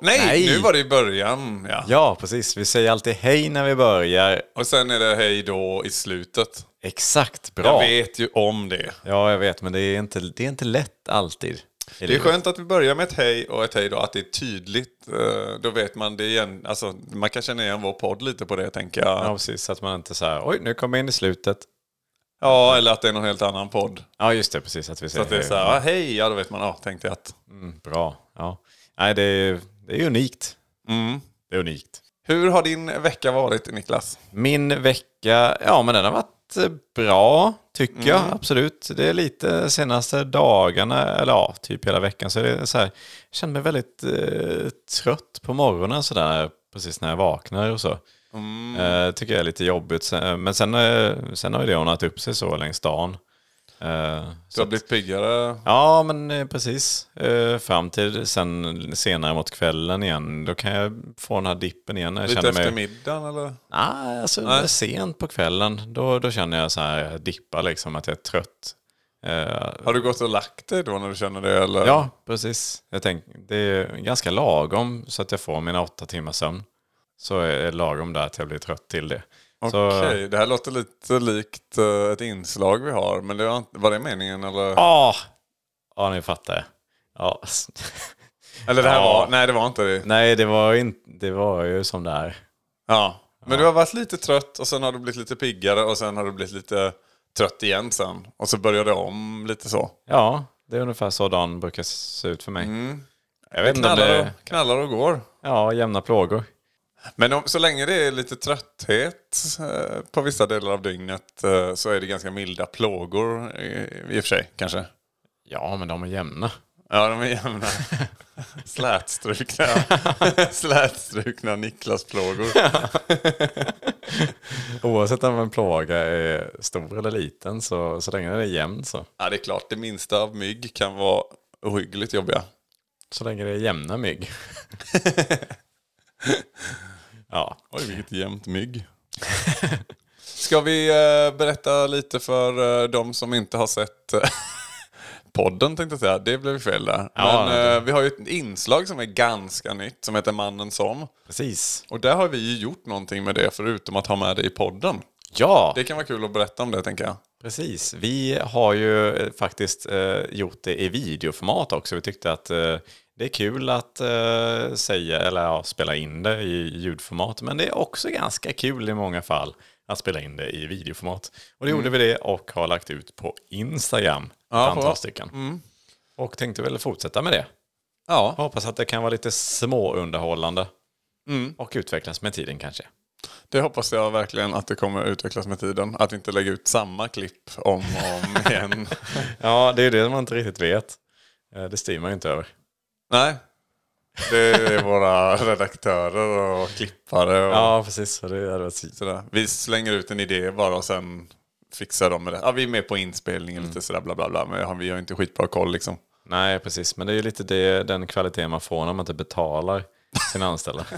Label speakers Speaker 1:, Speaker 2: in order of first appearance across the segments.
Speaker 1: Ja! Nej,
Speaker 2: Nej.
Speaker 1: nu var det i början. Ja.
Speaker 2: Ja, precis. Vi säger alltid hej när vi börjar.
Speaker 1: Och sen är det hej då i slutet.
Speaker 2: Exakt,
Speaker 1: Jag
Speaker 2: bra.
Speaker 1: vet ju om det.
Speaker 2: Ja, jag vet, men det är inte, det är inte lätt alltid.
Speaker 1: Det är skönt att vi börjar med ett hej och ett hej då, att det är tydligt. Eh, Då vet man det igen. Alltså, man kan känna igen vår podd lite på det, tänker jag.
Speaker 2: Ja,
Speaker 1: Ja,
Speaker 2: precis. Så att man inte så här, oj, nu kommer jag in i slutet.
Speaker 1: eller att det är någon helt annan podd.
Speaker 2: Ja, just det, precis. Att vi
Speaker 1: Så
Speaker 2: säger
Speaker 1: att det är så här, ah, hej, ja då vet man, ja, tänkte jag att.
Speaker 2: Mm, bra. Ja. Nej, det är, det är unikt.
Speaker 1: Mm.
Speaker 2: Det är unikt.
Speaker 1: Hur har din vecka varit, Niklas?
Speaker 2: Min vecka, ja men den har varit eh, bra, tycker jag. Absolut. Det är lite senaste dagarna, eller ja, typ hela veckan. Så är det så här, jag känner mig väldigt eh, trött på morgonen sådär, precis när jag vaknar och så. Eh, tycker jag är lite jobbigt. Men sen, eh, sen har det ordnat upp sig så längs dagen. Eh,
Speaker 1: Du har blivit piggare?
Speaker 2: Ja, men eh, precis. Eh, fram till sen senare mot kvällen igen. Då kan jag få den här dippen igen. Jag
Speaker 1: Lite efter
Speaker 2: mig...
Speaker 1: middagen eller?
Speaker 2: Nej, alltså
Speaker 1: Nej.
Speaker 2: sent på kvällen. Då, då känner jag så här, jag dippar liksom, att jag är trött.
Speaker 1: Har du gått och lagt dig då när du känner det? Eller?
Speaker 2: ja, precis. Jag tänker, det är ganska lagom så att jag får mina åtta timmars sömn. Så är det lagom där att jag blir trött till det.
Speaker 1: Okej, det här låter lite likt eh, ett inslag vi har. Men det var, inte- var det meningen eller?
Speaker 2: ah, ja, nu fattar jag. Ja.
Speaker 1: Eller det här
Speaker 2: Ja.
Speaker 1: var, nej det var inte det.
Speaker 2: Nej, det var, inte, det var ju som det är.
Speaker 1: Ja. Men du har varit lite trött och sen har du blivit lite piggare och sen har du blivit lite trött igen sen. Och så börjar det om lite så.
Speaker 2: Ja, det är ungefär så dagen brukar se ut för mig. Jag vet inte
Speaker 1: Knallar och,
Speaker 2: det...
Speaker 1: knallar och går.
Speaker 2: Ja, jämna plågor.
Speaker 1: Men om, så länge det är lite trötthet eh, på vissa delar av dygnet eh, så är det ganska milda plågor i, i och för sig kanske.
Speaker 2: Ja, men de är jämna.
Speaker 1: Ja, de är jämna. Slätstrukna. Slätstrukna Niklas-plågor.
Speaker 2: Oavsett om en plåga är stor eller liten, så, så länge den är jämn så.
Speaker 1: Ja, det är klart. Det minsta av mygg kan vara ohyggligt jobbiga.
Speaker 2: Så länge det är jämna mygg. ja.
Speaker 1: Oj, vilket jämnt mygg. Ska vi eh, berätta lite för eh, de som inte har sett eh, podden tänkte jag säga. Det blev fel där.
Speaker 2: Ja,
Speaker 1: Men
Speaker 2: det-
Speaker 1: vi har ju ett inslag som är ganska nytt som heter Mannen som.
Speaker 2: Precis.
Speaker 1: Och där har vi ju gjort någonting med det förutom att ha med det i podden.
Speaker 2: Ja,
Speaker 1: Det kan vara kul att berätta om det tänker jag.
Speaker 2: precis. Vi har ju faktiskt eh, gjort det i videoformat också. Vi tyckte att eh, det är kul att eh, säga, eller ja, spela in det i ljudformat. Men det är också ganska kul i många fall att spela in det i videoformat. Och då gjorde vi det och har lagt ut på Instagram. Ett
Speaker 1: Ja,
Speaker 2: antal stycken. Och tänkte väl fortsätta med det.
Speaker 1: Ja,
Speaker 2: Hoppas att det kan vara lite småunderhållande. Och utvecklas med tiden kanske.
Speaker 1: det hoppas jag verkligen att det kommer utvecklas med tiden. Att inte lägger ut samma klipp om och om igen.
Speaker 2: Ja, det är det man inte riktigt vet. Eh, Det styr man ju inte över.
Speaker 1: Nej. Det är våra redaktörer och klippare och
Speaker 2: Ja, precis. Så det si-
Speaker 1: sådär. Vi slänger ut en idé bara och sen fixar de med det. Ja, vi är med på inspelningen lite sådär bla bla bla. Men vi har inte skitbra koll liksom.
Speaker 2: Nej, precis. Men det är ju lite det, den kvalitet man får när man inte betalar sina anställda.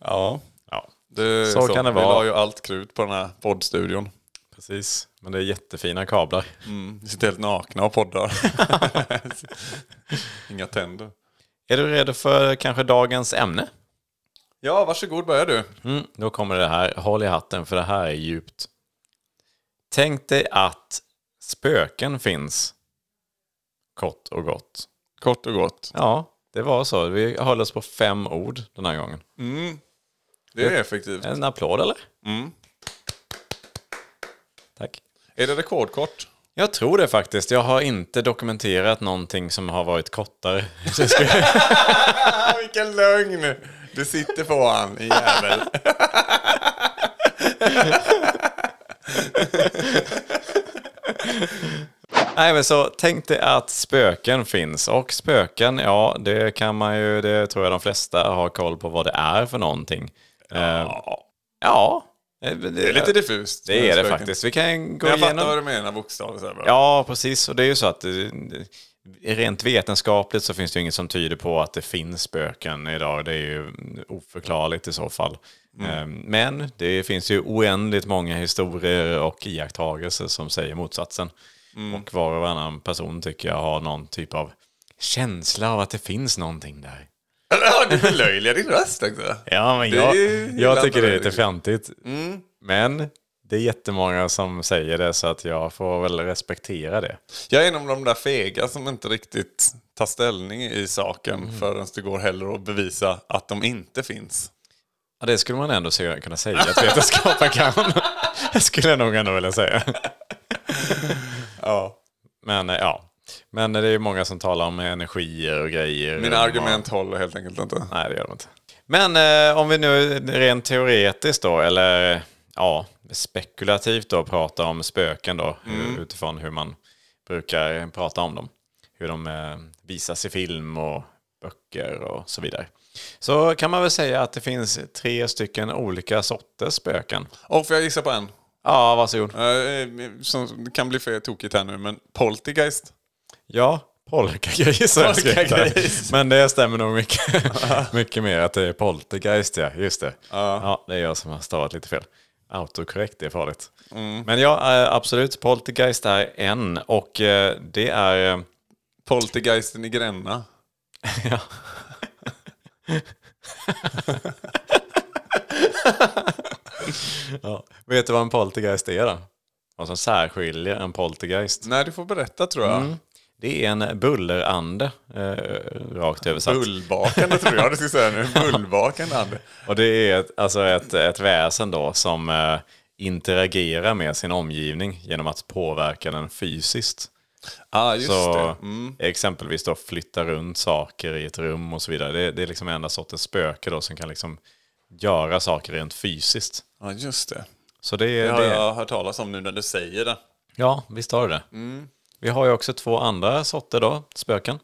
Speaker 1: Ja.
Speaker 2: ja,
Speaker 1: Det är
Speaker 2: Så kan det
Speaker 1: Vi
Speaker 2: vara.
Speaker 1: la ju allt krut på den här poddstudion.
Speaker 2: precis. Men det är jättefina kablar.
Speaker 1: Mm. Vi sitter helt nakna och poddar. Inga tänder.
Speaker 2: Är du redo för kanske dagens ämne?
Speaker 1: Ja, varsågod börjar du.
Speaker 2: Mm, då kommer det här. Håll i hatten för det här är djupt. Tänk dig att spöken finns. Kort och gott.
Speaker 1: Kort och gott.
Speaker 2: Ja, det var så. Vi höll oss på fem ord den här gången.
Speaker 1: Det är effektivt.
Speaker 2: En applåd eller? Tack.
Speaker 1: Är det rekordkort?
Speaker 2: Jag tror det faktiskt. Jag har inte dokumenterat någonting som har varit kortare.
Speaker 1: Vilken lögn! Du sitter på han, jävel.
Speaker 2: Nej men så tänk dig att spöken finns. Och spöken, ja det kan man ju, det tror jag de flesta har koll på vad det är för någonting. Ja. ja, Eh,
Speaker 1: Det är lite diffust.
Speaker 2: Det är det faktiskt. Vi kan gå
Speaker 1: jag fattar
Speaker 2: igenom...
Speaker 1: vad du menar bokstavligt.
Speaker 2: Ja, precis. Och det är ju så att eh, rent vetenskapligt så finns det ju inget som tyder på att det finns spöken idag. Det är ju oförklarligt i så fall. Eh, Men det finns ju oändligt många historier och iakttagelser som säger motsatsen. Och var och varannan person tycker jag har någon typ av känsla av att det finns någonting där.
Speaker 1: Ja, du förlöjligar din röst också.
Speaker 2: Ja, men jag, jag tycker det är lite fjantigt. Men det är jättemånga som säger det så att jag får väl respektera det.
Speaker 1: Jag är en av de där fega som inte riktigt tar ställning i saken
Speaker 2: Mm.
Speaker 1: förrän det går heller att bevisa att de inte finns.
Speaker 2: Ja, det skulle man ändå kunna säga att vetenskapen kan. Det skulle jag nog ändå vilja säga.
Speaker 1: Ja.
Speaker 2: Men eh, ja, men det är ju många som talar om energier och grejer.
Speaker 1: Mina argument håller helt enkelt inte.
Speaker 2: Nej, det gör de inte. Men eh, om vi nu rent teoretiskt då, eller ja, spekulativt då pratar om spöken då, hur- utifrån hur man brukar prata om dem. Hur de eh, visas i film och böcker och så vidare. Så kan man väl säga att det finns tre stycken olika sorters spöken.
Speaker 1: Och får jag gissa på en?
Speaker 2: Ja, varsågod.
Speaker 1: Eh, Som det kan bli för tokigt här nu, men Poltergeist.
Speaker 2: Ja, polkagris har jag skrivit här. Men det stämmer nog mycket, mycket mer att det är poltergeist, ja. Just det. Ja, det är jag som har stavat lite fel. Autokorrekt är farligt. Men ja, eh, absolut. Poltergeist är en och eh, det är... eh,
Speaker 1: Poltergeisten i Gränna.
Speaker 2: Ja. ja. Vet du vad en poltergeist är då? Vad som särskiljer en poltergeist?
Speaker 1: Nej, du får berätta tror jag.
Speaker 2: Mm. Det är en bullerande, eh, rakt översatt.
Speaker 1: Bullbakande tror jag du skulle säga nu. Bullbakande ande.
Speaker 2: Och det är ett, alltså ett, ett väsen då som eh, interagerar med sin omgivning genom att påverka den fysiskt.
Speaker 1: ah, just
Speaker 2: så
Speaker 1: det. Mm.
Speaker 2: exempelvis då flytta runt saker i ett rum och så vidare. Det, det är liksom enda sortens spöke då som kan liksom göra saker rent fysiskt.
Speaker 1: Ja, just det.
Speaker 2: Så det,
Speaker 1: Det har
Speaker 2: det
Speaker 1: jag hört talas om nu när du säger det.
Speaker 2: Ja, visst har du det. Vi har ju också två andra sorter då, spöken.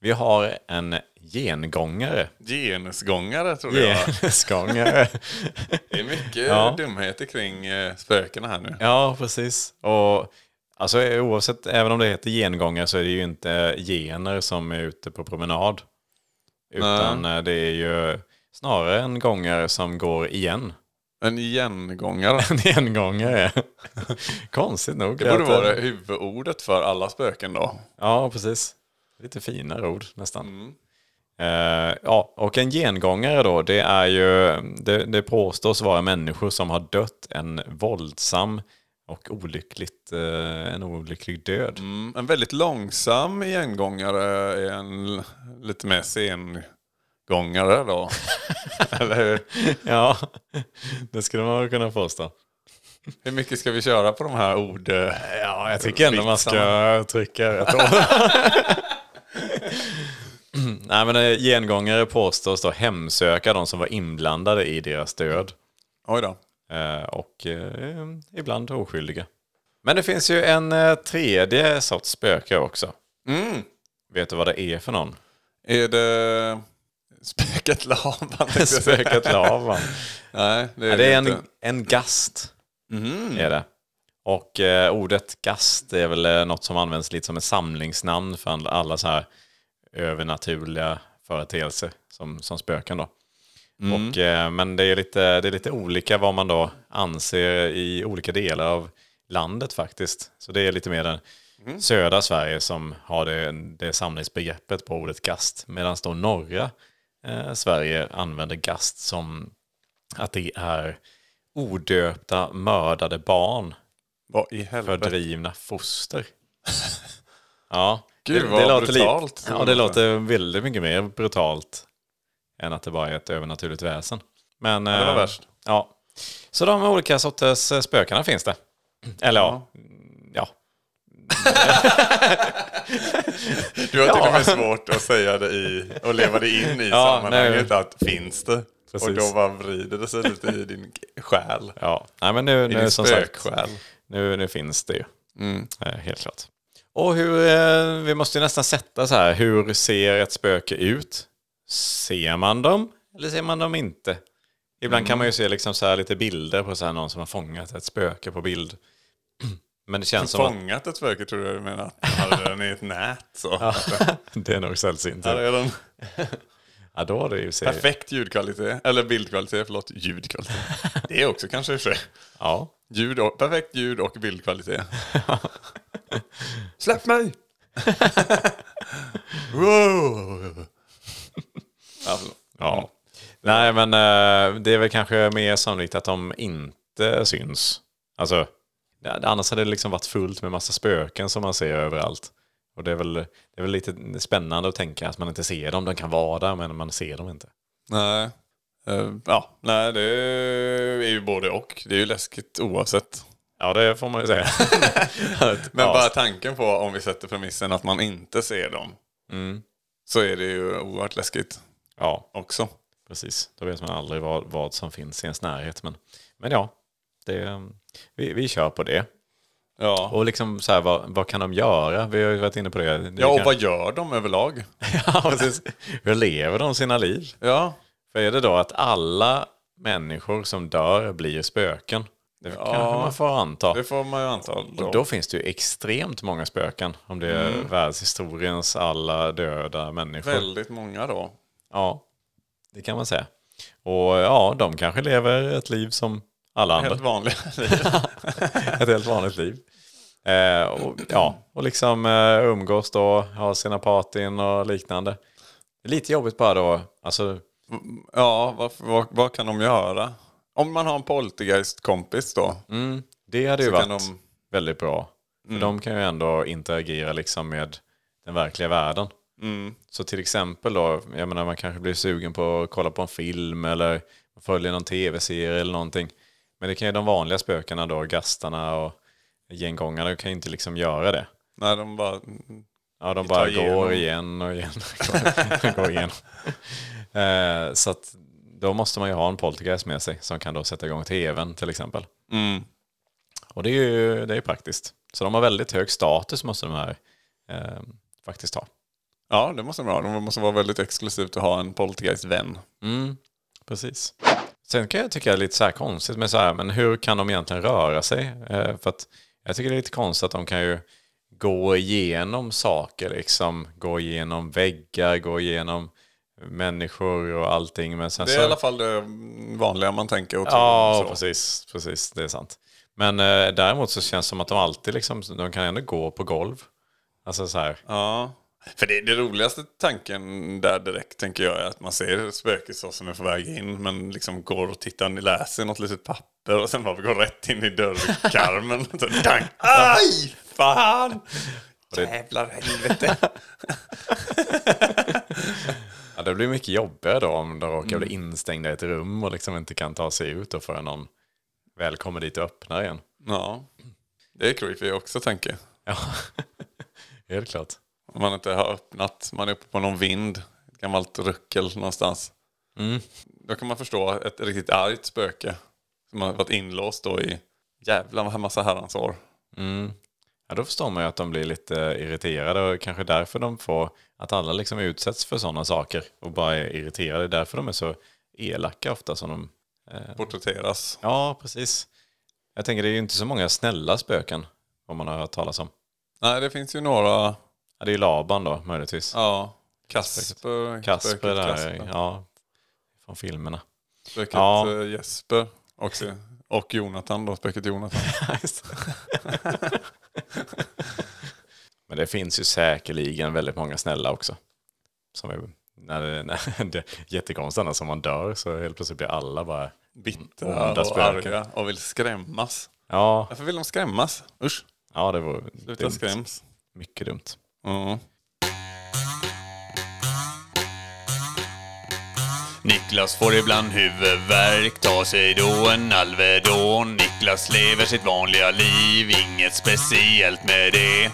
Speaker 2: Vi har en gengångare.
Speaker 1: Genusgångare tror jag.
Speaker 2: Genusgångare.
Speaker 1: Det är mycket
Speaker 2: Ja.
Speaker 1: dumheter kring eh, spökena här nu.
Speaker 2: Ja, precis. Och alltså, oavsett, även om det heter gengångare så är det ju inte gener som är ute på promenad. Utan eh, det är ju snarare en gångare som går igen.
Speaker 1: En igengångare.
Speaker 2: En gengångare. Konstigt nog.
Speaker 1: Det borde vara huvudordet för alla spöken då.
Speaker 2: Ja, precis. Lite finare ord nästan. Eh, ja, och en gengångare då, det är ju, det, det påstås vara människor som har dött en våldsam och olyckligt, eh, en olycklig död.
Speaker 1: Mm, en väldigt långsam igengångare är en lite mer sengångare då. Eller hur?
Speaker 2: Ja, det skulle man väl kunna påstå.
Speaker 1: Hur mycket ska vi köra på de här ord? eh?
Speaker 2: Ja, jag tycker ändå man ska trycka rätt. Nej, men eh, gengångare påstås då hemsöka de som var inblandade i deras död.
Speaker 1: Oj då.
Speaker 2: Eh, och eh, ibland oskyldiga. Men det finns ju en eh, tredje sorts spöke också.
Speaker 1: Mm.
Speaker 2: Vet du vad det är för någon?
Speaker 1: Är det spöket säga.
Speaker 2: Spöket lavan.
Speaker 1: Nej, det är,
Speaker 2: Ja, det är en, en gast. Är det. Och eh, ordet gast är väl eh, något som används lite som ett samlingsnamn för alla- så här övernaturliga företeelser som, som spöken då. Och, eh, men det är, lite, det är lite olika vad man då anser i olika delar av landet faktiskt. Så det är lite mer den södra Sverige som har det, det samlingsbegreppet på ordet gast. Medan då norra eh, Sverige använder gast som att det är odöpta mördade barn,
Speaker 1: Vad i helvete?
Speaker 2: fördrivna foster. Ja,
Speaker 1: Gud, vad brutalt.
Speaker 2: Lite, ja, det låter väldigt mycket mer brutalt än att det bara är ett övernaturligt väsen. Men,
Speaker 1: det var
Speaker 2: eh,
Speaker 1: värst.
Speaker 2: Ja. Så de olika sorters eh, spökena finns det. Eller ja, ja.
Speaker 1: Du har till och med svårt att säga det i och leva det in i
Speaker 2: Ja,
Speaker 1: sammanhanget att finns det?
Speaker 2: Precis.
Speaker 1: Och då bara vrider det sig lite i din själ.
Speaker 2: ja. Nej, men nu,
Speaker 1: I
Speaker 2: nu som sagt, nu, nu finns det ju. Eh, helt klart. Och hur, eh, vi måste ju nästan sätta så här, hur ser ett spöke ut? Ser man dem eller ser man dem inte? Ibland kan man ju se liksom så lite bilder på så någon som har fångat ett spöke på bild. Men det känns som att
Speaker 1: Fångat ett spöke tror jag du menar. Att man hade den i ett nät så.
Speaker 2: det är nog sällsynt.
Speaker 1: Här är den.
Speaker 2: Ja, då är det ju.
Speaker 1: Perfekt ljudkvalitet. Eller bildkvalitet, förlåt. Ljudkvalitet. Det är också kanske i sig.
Speaker 2: Ja.
Speaker 1: Ljud och, perfekt ljud och bildkvalitet. Släpp mig! wow. ja, förlåt.
Speaker 2: ja. Nej, men eh, det är väl kanske mer sannolikt att de inte syns. Alltså, ja, annars hade det liksom varit fullt med massa spöken som man ser överallt. Och det är, väl, det är väl lite spännande att tänka att man inte ser dem. De kan vara där, men man ser dem inte.
Speaker 1: Nej. Eh, ja, nej det är ju både och. Det är ju läskigt oavsett.
Speaker 2: Ja, det får man ju säga.
Speaker 1: Men bara tanken på om vi sätter premissen att man inte ser dem. Så är det ju oerhört läskigt
Speaker 2: ja,
Speaker 1: också.
Speaker 2: precis. Då vet man aldrig vad, vad som finns i ens närhet. Men, men ja, det, vi, vi kör på det.
Speaker 1: Ja,
Speaker 2: Och liksom så här, vad, vad kan de göra? Vi har ju varit inne på det. det
Speaker 1: ja och
Speaker 2: kan...
Speaker 1: vad gör de överlag?
Speaker 2: ja, precis. Hur lever de sina liv?
Speaker 1: Ja,
Speaker 2: För är det då att alla människor som dör blir spöken? Det kanske man får anta.
Speaker 1: det får man ju anta.
Speaker 2: Och då finns det ju extremt många spöken. Om det är världshistoriens alla döda människor.
Speaker 1: Väldigt många då.
Speaker 2: Ja, det kan man säga. Och ja, de kanske lever ett liv som alla andra.
Speaker 1: Helt vanliga.
Speaker 2: ett helt vanligt liv. Eh, och, ja, och liksom eh, umgås då, ha sina partyn och liknande. Lite jobbigt bara då, alltså,
Speaker 1: ja, vad, vad, vad kan de göra? Om man har en poltergeist-kompis då.
Speaker 2: mm, det hade ju varit
Speaker 1: de-
Speaker 2: väldigt bra. För de kan ju ändå interagera liksom med den verkliga världen. Så till exempel då, jag menar man kanske blir sugen på att kolla på en film eller följer någon tv-serie eller någonting. Men det kan ju de vanliga spökena då, gastarna och gengångarna, kan ju inte liksom göra det.
Speaker 1: Nej, de bara...
Speaker 2: Ja, de bara
Speaker 1: igenom.
Speaker 2: går igen och igen. går, går igen. Eh, så att då måste man ju ha en poltergeist med sig som kan då sätta igång tvn till exempel.
Speaker 1: Mm.
Speaker 2: Och det är ju det är praktiskt. Så de har väldigt hög status måste de här eh, faktiskt ha.
Speaker 1: Ja, det måste de ha. De måste vara väldigt exklusivt att ha en poltergeist-vän.
Speaker 2: Mm, precis. Sen kan jag tycka det är lite så konstigt med så här, men hur kan de egentligen röra sig? Eh, för att jag tycker det är lite konstigt att de kan ju gå igenom saker, liksom gå igenom väggar, gå igenom människor och allting. Men sen
Speaker 1: Det är
Speaker 2: så...
Speaker 1: i alla fall det vanliga man tänker och tror.
Speaker 2: Ja,
Speaker 1: så.
Speaker 2: precis, precis, det är sant. Men eh, däremot så känns det som att de alltid liksom, de kan ändå gå på golv. Alltså så här,
Speaker 1: Ja. För det, det roligaste tanken där direkt tänker jag är att man ser spöket så som är på väg in men liksom går och tittar, ni läser något litet papper och sen bara går rätt in i dörrkarmen. Aj! Fan! Jävlar helvete.
Speaker 2: Ja, det blir mycket jobbigare då om de råkar
Speaker 1: Mm.
Speaker 2: bli instängda i ett rum och liksom inte kan ta sig ut och förrän någon väl kommer dit och öppnar igen.
Speaker 1: Ja. Det är creepy också tänker jag.
Speaker 2: Ja, helt klart.
Speaker 1: Om man inte har öppnat, man är uppe på någon vind, ett gammalt ruckel någonstans.
Speaker 2: Mm.
Speaker 1: Då kan man förstå ett riktigt argt spöke som har varit inlåst då i jävla massa herrans år.
Speaker 2: Mm. Ja, då förstår man ju att de blir lite irriterade och kanske därför de får att alla liksom utsätts för sådana saker och bara är irriterade. Det är därför de är så elaka ofta som de... Eh...
Speaker 1: Porträtteras.
Speaker 2: Ja, precis. Jag tänker det är ju inte så många snälla spöken vad man har hört talas om.
Speaker 1: Nej, det finns ju några.
Speaker 2: Ja, det är ju Laban då möjligtvis.
Speaker 1: Ja, Kasper.
Speaker 2: Kasper där,
Speaker 1: Kasper.
Speaker 2: ja. Från filmerna.
Speaker 1: Spöket
Speaker 2: Ja.
Speaker 1: eh, Jesper också. Och Jonathan då, spöket Jonathan.
Speaker 2: Men det finns ju säkerligen väldigt många snälla också. Som är, när det, när det är jättekonstigt annars om man dör så helt plötsligt blir alla bara...
Speaker 1: Bittra och
Speaker 2: spöken.
Speaker 1: arga och vill skrämmas.
Speaker 2: Ja,
Speaker 1: Varför vill de skrämmas? Usch,
Speaker 2: ja det var
Speaker 1: sluta
Speaker 2: dumt.
Speaker 1: skräms.
Speaker 2: Mycket dumt.
Speaker 1: Ja. Niklas får ibland huvudvärk, tar sig då en Alvedon. Niklas lever sitt vanliga liv, inget speciellt med det.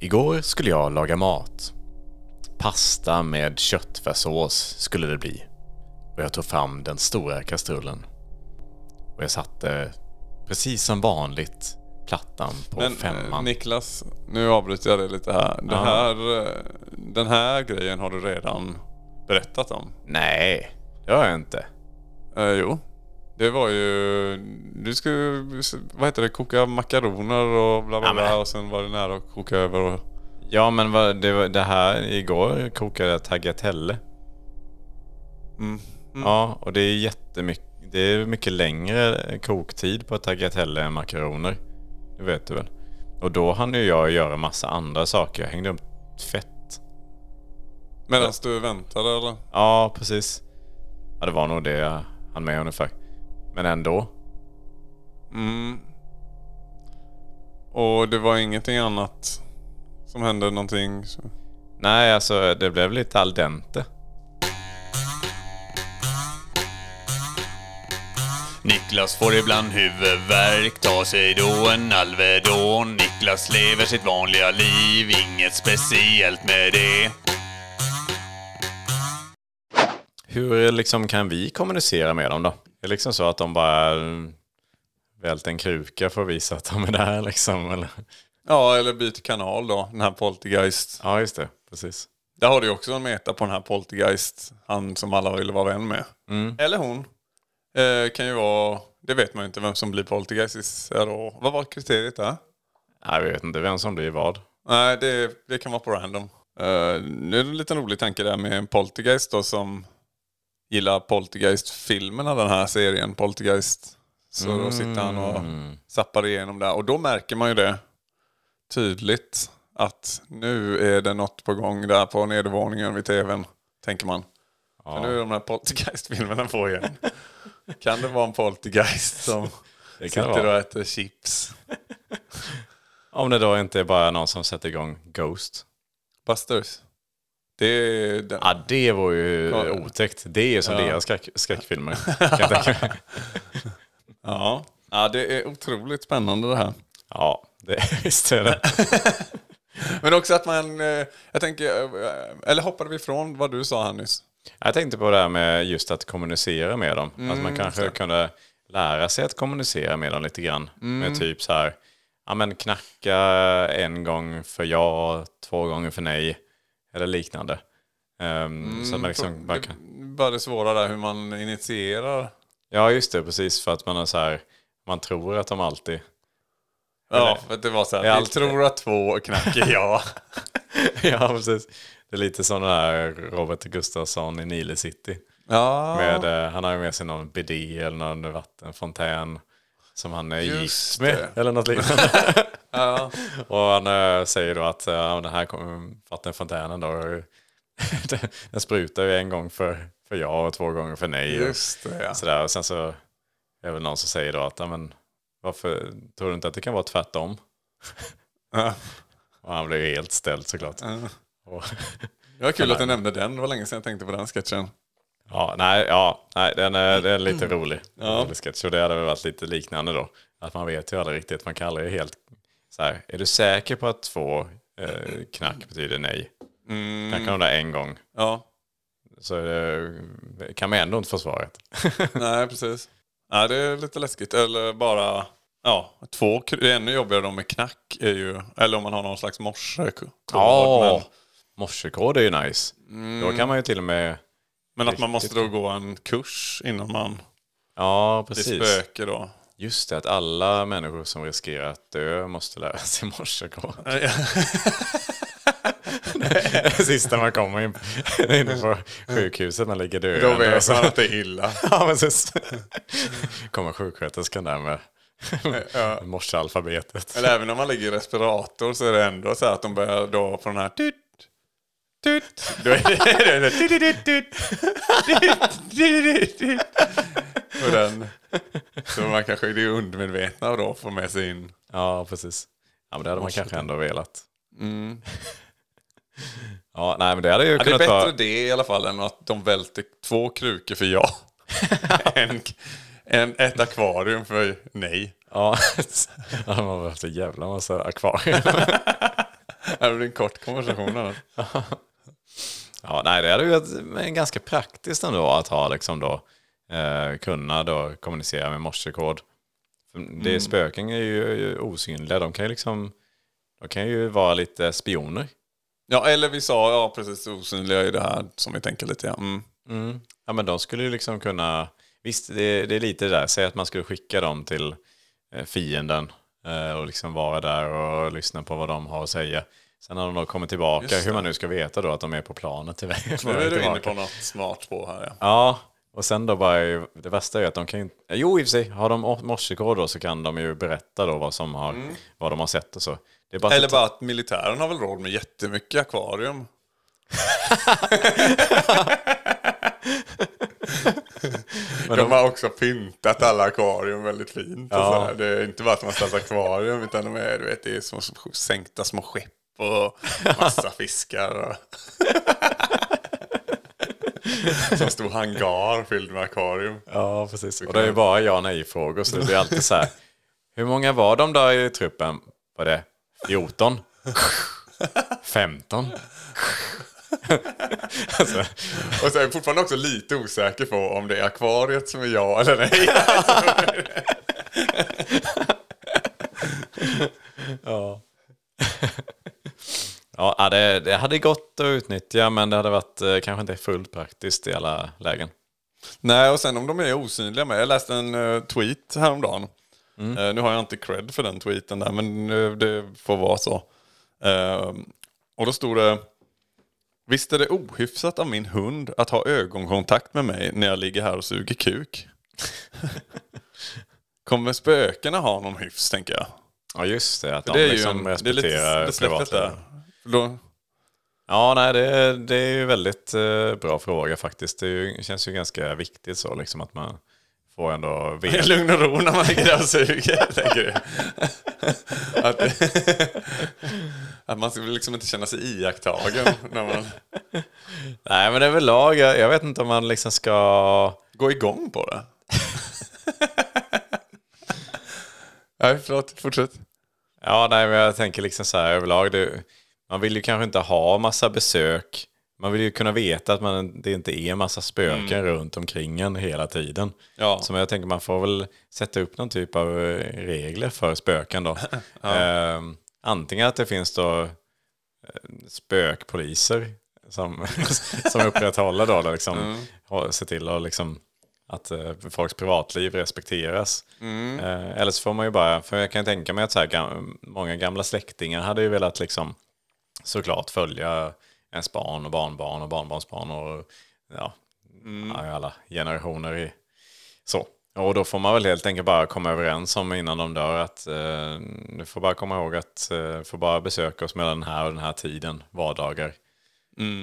Speaker 2: Igår skulle jag laga mat. Pasta med köttfärssås skulle det bli. Och jag tog fram den stora kastrullen. Och jag satte, precis som vanligt, plattan på
Speaker 1: Men eh,
Speaker 2: femman.
Speaker 1: Niklas, nu avbryter jag dig lite här. Det
Speaker 2: Ja.
Speaker 1: här. eh, Den här grejen har du redan berättat om?
Speaker 2: Nej, det har jag inte.
Speaker 1: Eh, jo. Det var ju... Du skulle, vad heter det, koka makaroner och bla bla
Speaker 2: Ja,
Speaker 1: bla och sen var det nära att koka över och...
Speaker 2: Ja, men vad, det, var- det här igår kokade jag tagliatelle.
Speaker 1: Mm.
Speaker 2: Ja, och det är jättemycket. Det är mycket längre koktid på tagliatelle än makaroner. Det vet du väl? Och då hann ju jag göra massa andra saker. Jag hängde upp fett.
Speaker 1: Medan du väntade eller?
Speaker 2: Ja, precis. Ja, det var nog det jag hann med ungefär. Men ändå.
Speaker 1: Mm. Och det var ingenting annat som hände någonting? så-
Speaker 2: Nej, alltså det blev lite al dente.
Speaker 3: Niklas får ibland huvudvärk, tar sig då en Alvedon. Niklas lever sitt vanliga liv, inget speciellt med det.
Speaker 2: Hur liksom kan vi kommunicera med dem då? Det är liksom så att de bara mm, vält en kruka för att visa att de är där liksom, eller?
Speaker 1: Ja, eller byt kanal då, den här Poltergeist.
Speaker 2: Ja, just det. Precis.
Speaker 1: Där har du också en meta på den här Poltergeist, han som alla ville vara vän med.
Speaker 2: Mm.
Speaker 1: Eller hon. Eh, kan ju vara, det vet man ju inte vem som blir Poltergeist. Vad var kriteriet där?
Speaker 2: Jag vet inte vem som blir vad.
Speaker 1: Nej, det, det kan vara på random. Uh, nu är det en liten rolig tanke där med en Poltergeist då som gillar Poltergeist-filmerna, den här serien Poltergeist. Så då sitter han och zappar igenom där. Och då märker man ju det tydligt att nu är det något på gång där på nedervåningen vid tvn, tänker man. För nu är de här Poltergeist-filmerna på igen. Kan det vara en Poltergeist som
Speaker 2: Det kan
Speaker 1: sitter och äter chips?
Speaker 2: Om det då inte är bara någon som sätter igång Ghost.
Speaker 1: Busters. Det den.
Speaker 2: Ja, det var ju
Speaker 1: Ja.
Speaker 2: otäckt. Det är som
Speaker 1: Ja.
Speaker 2: deras skräck, skräckfilmer.
Speaker 1: Ja. ja, det är otroligt spännande det här.
Speaker 2: ja, det, visst är det.
Speaker 1: Men också att man, eh, jag tänker, eh, eller hoppade vi ifrån vad du sa här nyss?
Speaker 2: Jag tänkte på det här med just att kommunicera med dem. att man kanske kunde lära sig att kommunicera med dem lite grann. Med typ så här, ja men knacka en gång för ja, två gånger för nej. Eller liknande. Ehm, så att man liksom bara kan...
Speaker 1: Bara det svåra där hur man initierar.
Speaker 2: Ja, just det, precis. För att man är så här, man tror att de alltid...
Speaker 1: Ja, för att det var så här, vi
Speaker 2: alltid-
Speaker 1: tror att två knackar ja.
Speaker 2: ja, precis. Det är lite som den här Robert Gustafsson i Nile City.
Speaker 1: ja.
Speaker 2: Med, eh, han har ju med sig någon bidé eller någon vattenfontän som han är
Speaker 1: Just
Speaker 2: gift med.
Speaker 1: det.
Speaker 2: Eller något liknande.
Speaker 1: ja.
Speaker 2: och han eh, säger då att uh, den här vattenfontänen då, den- sprutar ju en gång för, för ja och två gånger för nej.
Speaker 1: Just det ja.
Speaker 2: sådär. Och sen så är det väl någon som säger då att, ja, men, varför tror du inte att det kan vara tvärtom?
Speaker 1: Ja.
Speaker 2: Och han blev ju helt ställd såklart. Och,
Speaker 1: Det var kul att du nämnde den, det var länge sedan jag tänkte på den sketchen.
Speaker 2: Ja, nej, ja, nej den, är, den är lite rolig. rolig sketch. Och det hade väl varit lite liknande då. Att man vet ju aldrig riktigt, man kan aldrig helt så här, är du säker på att två eh, knack betyder nej? Knackar de där en gång
Speaker 1: Ja,
Speaker 2: så eh, kan man ändå inte få svaret.
Speaker 1: nej precis. Nej, det är lite läskigt. Eller bara, ja, två, det ännu jobbigare då med knack. Är ju, eller om man har någon slags morsekod.
Speaker 2: Ja,
Speaker 1: Men,
Speaker 2: morsekod är ju nice. Då kan man ju till och med,
Speaker 1: men att man måste då gå en kurs innan man
Speaker 2: ja precis.
Speaker 1: spöke då.
Speaker 2: Just det, att alla människor som riskerar att dö måste lära sig morsekod. Det sista man kommer in, in på sjukhuset, man ligger död.
Speaker 1: Då vet man att det är illa.
Speaker 2: Ja, precis. Kommer sjuksköterskan där med morsealfabetet.
Speaker 1: Eller även om man ligger i respirator så är det ändå så här att de börjar då på den här tut, tut. Då är det, tut, tut, tut, tut. Och den, så man kanske är undermedvetna då får med sig in.
Speaker 2: Ja, precis. Ja, men det hade man kanske ändå velat. Ja, nej, men det hade ju
Speaker 1: Ja, det är
Speaker 2: kunnat
Speaker 1: bättre
Speaker 2: vara...
Speaker 1: det i alla fall än att de välter två krukor för ja. en, en, ett akvarium för nej.
Speaker 2: Ja, man har haft en jävla massa akvarier.
Speaker 1: Här blir en kort konversation. Här.
Speaker 2: Ja, nej, det hade ju varit ganska praktiskt ändå att ha liksom då, eh, kunna då kommunicera med morsekod. För Det, Spöken är ju, ju osynliga, de kan ju liksom, de kan ju vara lite spioner.
Speaker 1: Ja, eller vi sa, ja precis, osynliga i det här som vi tänker lite. Ja. Mm.
Speaker 2: Ja, men de skulle ju liksom kunna... Visst, det, det är lite det där. Säg att man skulle skicka dem till eh, fienden eh, och liksom vara där och lyssna på vad de har att säga. Sen när de då kommer tillbaka, hur man nu ska veta då att de är på planet till.
Speaker 1: Nu är du inne på något smart spår här. Ja.
Speaker 2: Ja, och sen då bara, det värsta är att de kan ju inte... Jo, i och för sig, har de morsekod då så kan de ju berätta då vad, som har, vad de har sett och så. Det är bara
Speaker 1: Eller
Speaker 2: att-
Speaker 1: bara att militären har väl råd med jättemycket akvarium. de har också pyntat alla akvarium väldigt fint. Och
Speaker 2: Ja.
Speaker 1: Det är inte bara att man ställt akvarium utan de är, du vet, det är små sänkta små skepp och massa fiskar. Och... Som stor hangar fylld med akvarium.
Speaker 2: Ja, precis. Och det är ju bara ja nej-frågor, så det blir alltid så här. Hur många var de då i truppen? Var det 14? 15? Alltså,
Speaker 1: Och så är jag fortfarande också lite osäker på om det är akvariet som är ja eller nej.
Speaker 2: ja, det, det hade gått att utnyttja, men det hade varit eh, kanske inte fullt praktiskt i alla lägen.
Speaker 1: Nej, och sen om de är osynliga med. Jag läste en uh, tweet häromdagen. Eh, nu har jag inte cred för den tweeten där, men eh, det får vara så. Eh, och då stod det... Visst är det ohyfsat av min hund att ha ögonkontakt med mig när jag ligger här och suger kuk? Kommer spökena ha någon hyfs, tänker jag.
Speaker 2: Ja, just det. Att de
Speaker 1: Det är ju
Speaker 2: liksom
Speaker 1: en, är lite
Speaker 2: respekterar privatlivet.
Speaker 1: Då,
Speaker 2: Ja, nej, det, det är ju väldigt eh, bra fråga faktiskt. Det ju, känns ju ganska viktigt så, liksom att man får ändå veta.
Speaker 1: lugn och ro när man och suger, tänker du? Att, att man ska liksom inte känna sig iakttagen när man
Speaker 2: Nej, men överlag, jag, jag vet inte om man liksom ska...
Speaker 1: går igång på det. Nej, förlåt. Fortsätt.
Speaker 2: Ja, nej, men jag tänker liksom så här överlag. Det, man vill ju kanske inte ha massa besök. Man vill ju kunna veta att man, det inte är massa spöken runt omkring en hela tiden.
Speaker 1: Ja.
Speaker 2: Så jag tänker man får väl sätta upp någon typ av eh, regler för spöken då. eh, antingen att det finns då eh, spökpoliser som, som upprätthåller då, liksom, och ser till att liksom, att eh, folks privatliv respekteras. Eh, eller så får man ju bara, för jag kan tänka mig att så här, gam, många gamla släktingar hade ju velat liksom såklart följa ens barn och barnbarn och barnbarnsbarn och ja, ja, alla generationer i så. Och då får man väl helt enkelt bara komma överens om innan de dör att eh, du får bara komma ihåg att eh, får bara besöka oss mellan den här och den här tiden, vardagar.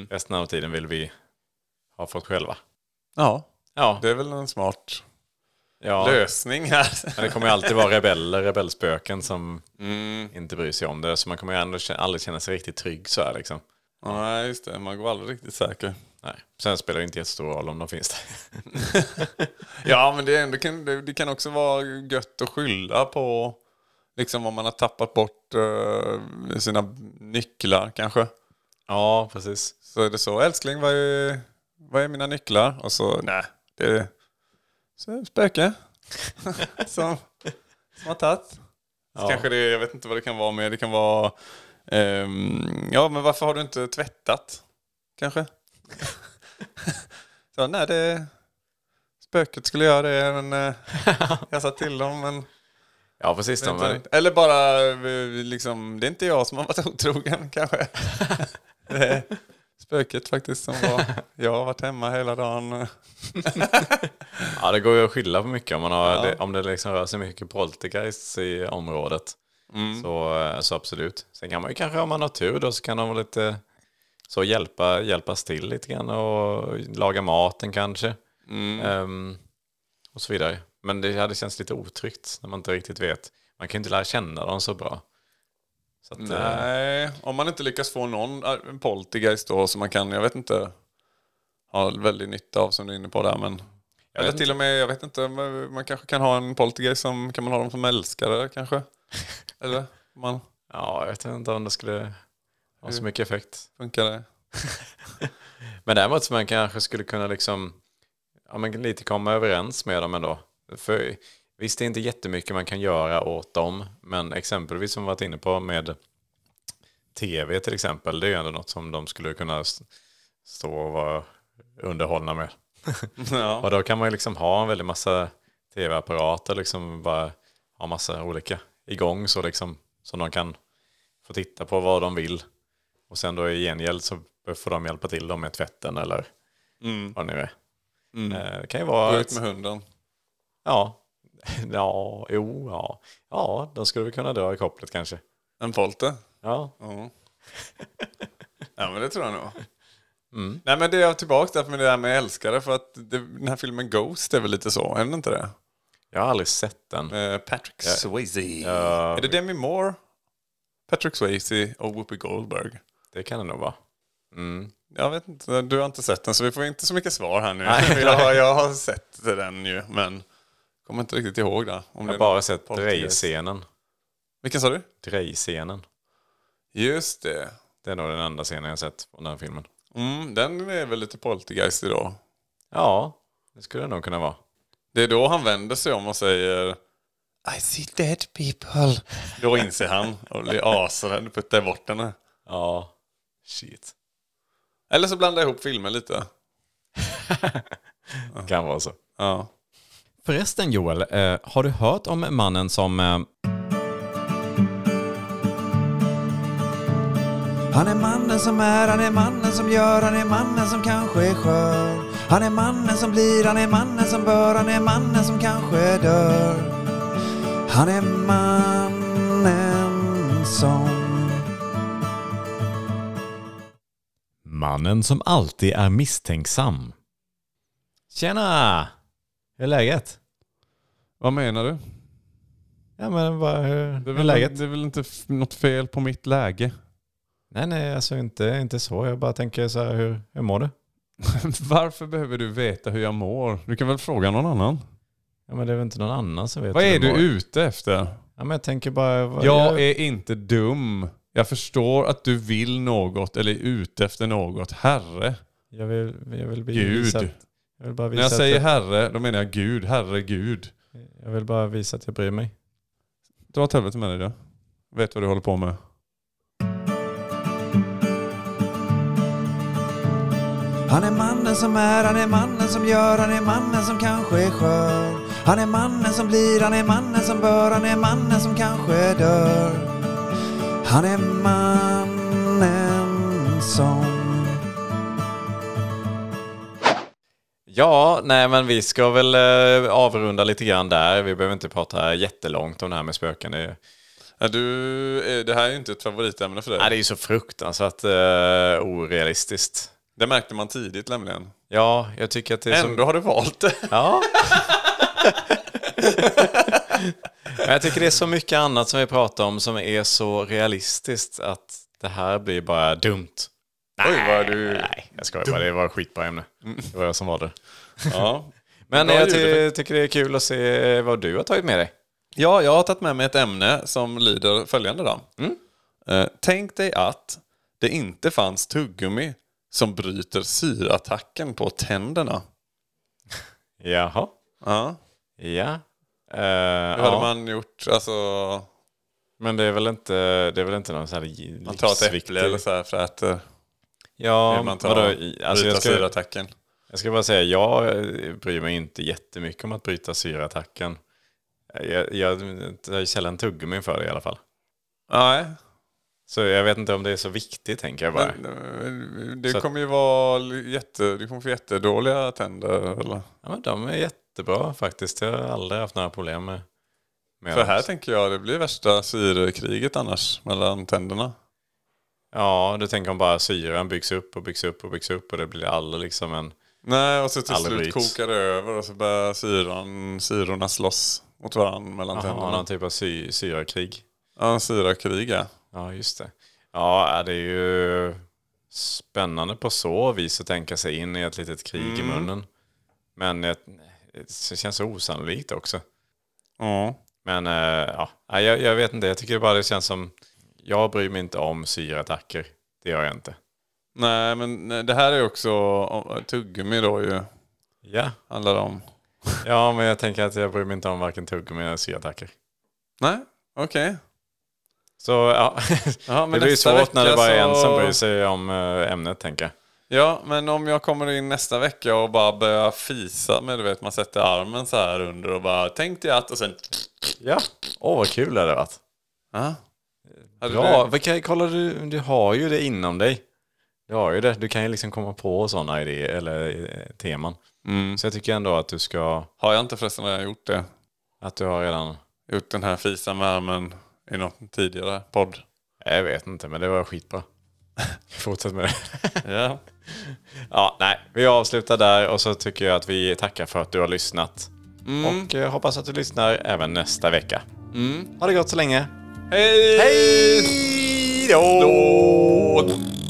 Speaker 2: Resten av tiden vill vi ha fått själva.
Speaker 1: Ja,
Speaker 2: Ja,
Speaker 1: det är väl en smart
Speaker 2: ja.
Speaker 1: lösning här.
Speaker 2: Men det kommer ju alltid vara rebeller, rebellspöken som
Speaker 1: Mm.
Speaker 2: inte bryr sig om det. Så man kommer ju ändå aldrig känna sig riktigt trygg så här liksom.
Speaker 1: Nej, just det. Man går aldrig riktigt säker.
Speaker 2: Nej. Sen spelar det inte jättestor roll om de finns där.
Speaker 1: Ja, men det, ändå, kan, det, kan också vara gött att skylla på liksom om man har tappat bort eh, sina nycklar kanske.
Speaker 2: ja, precis.
Speaker 1: Så är det så, älskling vad är, vad är mina nycklar? Och så, nej, det är så, spöke. som, som har tagit.
Speaker 2: Ja.
Speaker 1: Kanske det, jag vet inte vad det kan vara mer. Det kan vara, ehm, ja men varför har du inte tvättat? Kanske? så, nej det, spöket skulle göra det men eh, jag sa till dem men
Speaker 2: Ja, precis. De,
Speaker 1: inte, eller bara eh, liksom, det är inte jag som har varit otrogen kanske. det är spöket faktiskt som var, jag har varit hemma hela dagen.
Speaker 2: ja, det går ju att skylla på mycket om, man har, det, om det liksom rör sig mycket poltergeist i området. Så, eh, så absolut. Sen kan man ju kanske, om man har tur då, så kan de lite så hjälpa, hjälpas till lite grann och laga maten kanske. Ehm, och så vidare. Men det hade känts lite otryggt när man inte riktigt vet. Man kan ju inte lära känna dem så bra. Så att, eh,
Speaker 1: Nej, om man inte lyckas få någon eh, en poltergeist då som man kan, jag vet inte, ha väldigt nytta av som du är inne på där. Men, eller till och med, jag vet inte, man man kanske kan ha en poltergeist som, kan man ha dem som älskare kanske? Eller? Man,
Speaker 2: ja, jag vet inte om det skulle ha så mycket effekt.
Speaker 1: funkar det?
Speaker 2: Men däremot så man kanske skulle kunna liksom, ja, men lite komma överens med dem ändå. För visst, det är inte jättemycket man kan göra åt dem, men exempelvis som vi varit inne på med tv till exempel, det är ju ändå något som de skulle kunna stå och vara underhållna med.
Speaker 1: Ja.
Speaker 2: Och då kan man ju liksom ha en väldig massa tv-apparater, liksom bara ha massa olika igång så liksom som de kan få titta på vad de vill. Och sen då i gengäld så får de hjälpa till dem med tvätten eller vad det nu är. Eh, Det kan ju vara...
Speaker 1: Gå ut med hunden.
Speaker 2: Ja. Ja, jo, ja. Ja, de skulle vi kunna dra i kopplet kanske.
Speaker 1: En polte.
Speaker 2: Ja.
Speaker 1: Ja. ja men det tror jag nog. Nej men det är tillbaka där med det där med älskare för att det, den här filmen Ghost är väl lite så, är den inte det?
Speaker 2: Jag har aldrig sett den.
Speaker 1: Med Patrick Swayze.
Speaker 2: Ja,
Speaker 1: Är det Demi Moore? Patrick Swayze och Whoopi Goldberg?
Speaker 2: det kan det nog vara.
Speaker 1: Jag vet inte, du har inte sett den så vi får inte så mycket svar här nu. jag, har, jag har sett den ju men kommer inte riktigt ihåg det. Om
Speaker 2: Jag har bara sett drejscenen.
Speaker 1: Vilken sa du?
Speaker 2: Drejscenen.
Speaker 1: Just det.
Speaker 2: Det är nog den enda scenen jag sett från den filmen.
Speaker 1: Mm, den är väl lite poltergeist idag.
Speaker 2: Ja, det skulle det nog kunna vara.
Speaker 1: Det är då han vänder sig om och säger I see dead people. Då inser han och blir asrädd, puttar bort henne.
Speaker 2: Ja, shit.
Speaker 1: Eller så blandar jag ihop filmer lite.
Speaker 2: Kan vara så.
Speaker 1: Ja.
Speaker 4: Förresten Joel, eh, har du hört om mannen som... Eh,
Speaker 5: Han är mannen som är, han är mannen som gör, han är mannen som kanske är skör. Han är mannen som blir, han är mannen som bör, han är mannen som kanske dör. Han är mannen som...
Speaker 4: mannen som alltid är misstänksam. Tjena! Hur är läget?
Speaker 6: Vad menar du?
Speaker 4: Ja men vad, hur,
Speaker 6: Det är väl,
Speaker 4: läget?
Speaker 6: det är väl inte något fel på mitt läge?
Speaker 4: Nej nej, alltså inte, inte så. Jag bara tänker så här, hur, hur mår du?
Speaker 6: Varför behöver du veta hur jag mår? Du kan väl fråga någon annan?
Speaker 4: Ja men det är väl inte någon annan som vet
Speaker 6: Vad
Speaker 4: hur
Speaker 6: är du
Speaker 4: mår.
Speaker 6: ute efter?
Speaker 4: Ja men jag tänker bara... Vad,
Speaker 6: Jag är inte dum. Jag förstår att du vill något eller är ute efter något. Herre.
Speaker 4: jag vill, jag vill
Speaker 6: Gud.
Speaker 4: visa att, jag vill bara visa
Speaker 6: När jag
Speaker 4: att
Speaker 6: säger
Speaker 4: jag,
Speaker 6: herre, då menar jag Gud. Herregud.
Speaker 4: jag vill bara visa att jag bryr mig.
Speaker 6: Dra åt helvete med dig då. Vet vad du håller på med.
Speaker 5: Han är mannen som är, han är mannen som gör, han är mannen som kanske är skör. Han är mannen som blir, han är mannen som bör, han är mannen som kanske dör. Han är mannen som...
Speaker 2: Ja, nej men vi ska väl eh, avrunda lite grann där. Vi behöver inte prata jättelångt om det här med spöken. Det,
Speaker 1: du, eh, det här är ju inte ett favoritämne för dig.
Speaker 2: nej, det är ju så fruktansvärt uh, orealistiskt.
Speaker 1: Det märkte man tidigt nämligen.
Speaker 2: Ja, jag tycker att det är så...
Speaker 1: Ändå har du valt det.
Speaker 2: Ja. Men jag tycker det är så mycket annat som vi pratar om som är så realistiskt att det här blir bara dumt.
Speaker 1: Oj, vad du...
Speaker 2: Nej, jag skojar bara. Det var skitbra ämne. Det var jag som var det.
Speaker 1: Ja.
Speaker 2: Men jag ty- tycker det är kul att se vad du har tagit med dig.
Speaker 1: ja, jag har tagit med mig ett ämne som lyder följande då. Eh, tänk dig att det inte fanns tuggummi som bryter syrattacken på tänderna.
Speaker 2: Jaha.
Speaker 1: Ja.
Speaker 2: Ja. Uh,
Speaker 1: Hur hade man gjort? Alltså,
Speaker 2: Men det är väl inte, det är väl inte någon sån här
Speaker 1: man tar ett
Speaker 2: livsviktig-
Speaker 1: äpple eller så här fräter.
Speaker 2: Ja,
Speaker 1: man ta,
Speaker 2: vadå? Alltså
Speaker 1: bryta
Speaker 2: jag, ska,
Speaker 1: syrattacken.
Speaker 2: jag ska bara säga, jag eh, bryr mig inte jättemycket om att bryta syrattacken. Jag, jag tar sällan tuggummi för det i alla fall.
Speaker 1: Nej,
Speaker 2: Så jag vet inte om det är så viktigt, tänker jag bara.
Speaker 1: men, eh, det
Speaker 2: Så
Speaker 1: kommer ju vara jätte, du kommer få jättedåliga tänder. Eller?
Speaker 2: Ja, men de är jättebra faktiskt. Jag har aldrig haft några problem med, med
Speaker 1: För här tänker jag det blir värsta syrekriget annars mellan tänderna.
Speaker 2: Ja, du tänker om bara syran byggs upp och byggs upp och byggs upp och det blir aldrig liksom en...
Speaker 1: Nej, och så till slut
Speaker 2: bryts.
Speaker 1: kokar det över och så börjar syran, syrorna slåss mot varandra mellan
Speaker 2: Jaha,
Speaker 1: tänderna.
Speaker 2: någon typ av sy, syrakrig.
Speaker 1: Ja, syrakrig ja.
Speaker 2: Ja, just det. Ja, det är ju spännande på så vis att tänka sig in i ett litet krig i munnen. Men det det känns så osannolikt också.
Speaker 1: Ja.
Speaker 2: Men eh, ja, jag, jag vet inte. Jag tycker bara det känns som... Jag bryr mig inte om syrattacker. Det gör jag inte.
Speaker 1: Nej, men det här är också tuggummi då ju.
Speaker 2: Ja,
Speaker 1: Handlar om.
Speaker 2: ja men jag tänker att jag bryr mig inte om varken tuggummi eller syrattacker.
Speaker 1: Nej, okej.
Speaker 2: Så ja,
Speaker 1: Ja, men
Speaker 2: det blir ju svårt när det bara är en
Speaker 1: så-
Speaker 2: som bryr sig om eh, ämnet, tänker jag.
Speaker 1: Ja, men om jag kommer in nästa vecka och bara börjar fisa med, du vet, man sätter armen så här under och bara tänk dig att och sen...
Speaker 2: Ja. Åh, vad kul det hade varit.
Speaker 1: Ja.
Speaker 2: Bra,
Speaker 1: du-
Speaker 2: vilka, kolla du, du har ju det inom dig. Du har ju det, du kan ju liksom komma på sådana idéer eller eh, teman.
Speaker 1: Mm.
Speaker 2: Så jag tycker ändå att du ska,
Speaker 1: Har jag inte förresten redan gjort det?
Speaker 2: att du har redan,
Speaker 1: Gjort den här fisa med armen i någon tidigare podd?
Speaker 2: jag vet inte, men det var skitbra. Fortsätt med det.
Speaker 1: Ja.
Speaker 2: Ja, nej, vi avslutar där och så tycker jag att vi tackar för att du har lyssnat. Och eh, hoppas att du lyssnar även nästa vecka. Ha det gott så länge.
Speaker 1: Hej!
Speaker 2: Hej då!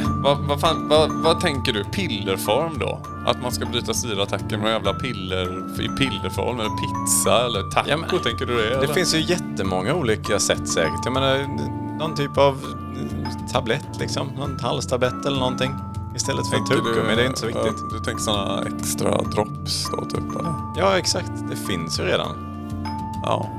Speaker 1: Men, vad, vad, fan, vad, vad tänker du? Pillerform då? Att man ska bryta syraattacken med jävla piller i pillerform? Eller pizza? Eller taco?
Speaker 2: Ja, men-
Speaker 1: tänker du det?
Speaker 2: Det
Speaker 1: eller?
Speaker 2: finns ju jättemånga olika sätt säkert. Jag menar, någon typ av eh, tablett liksom. Någon halstablett eller någonting. Istället för tuggummi, det är inte så viktigt.
Speaker 1: ja, Du tänker sådana extra drops då typ? Eller?
Speaker 2: Ja, exakt. Det finns ju redan.
Speaker 1: Ja.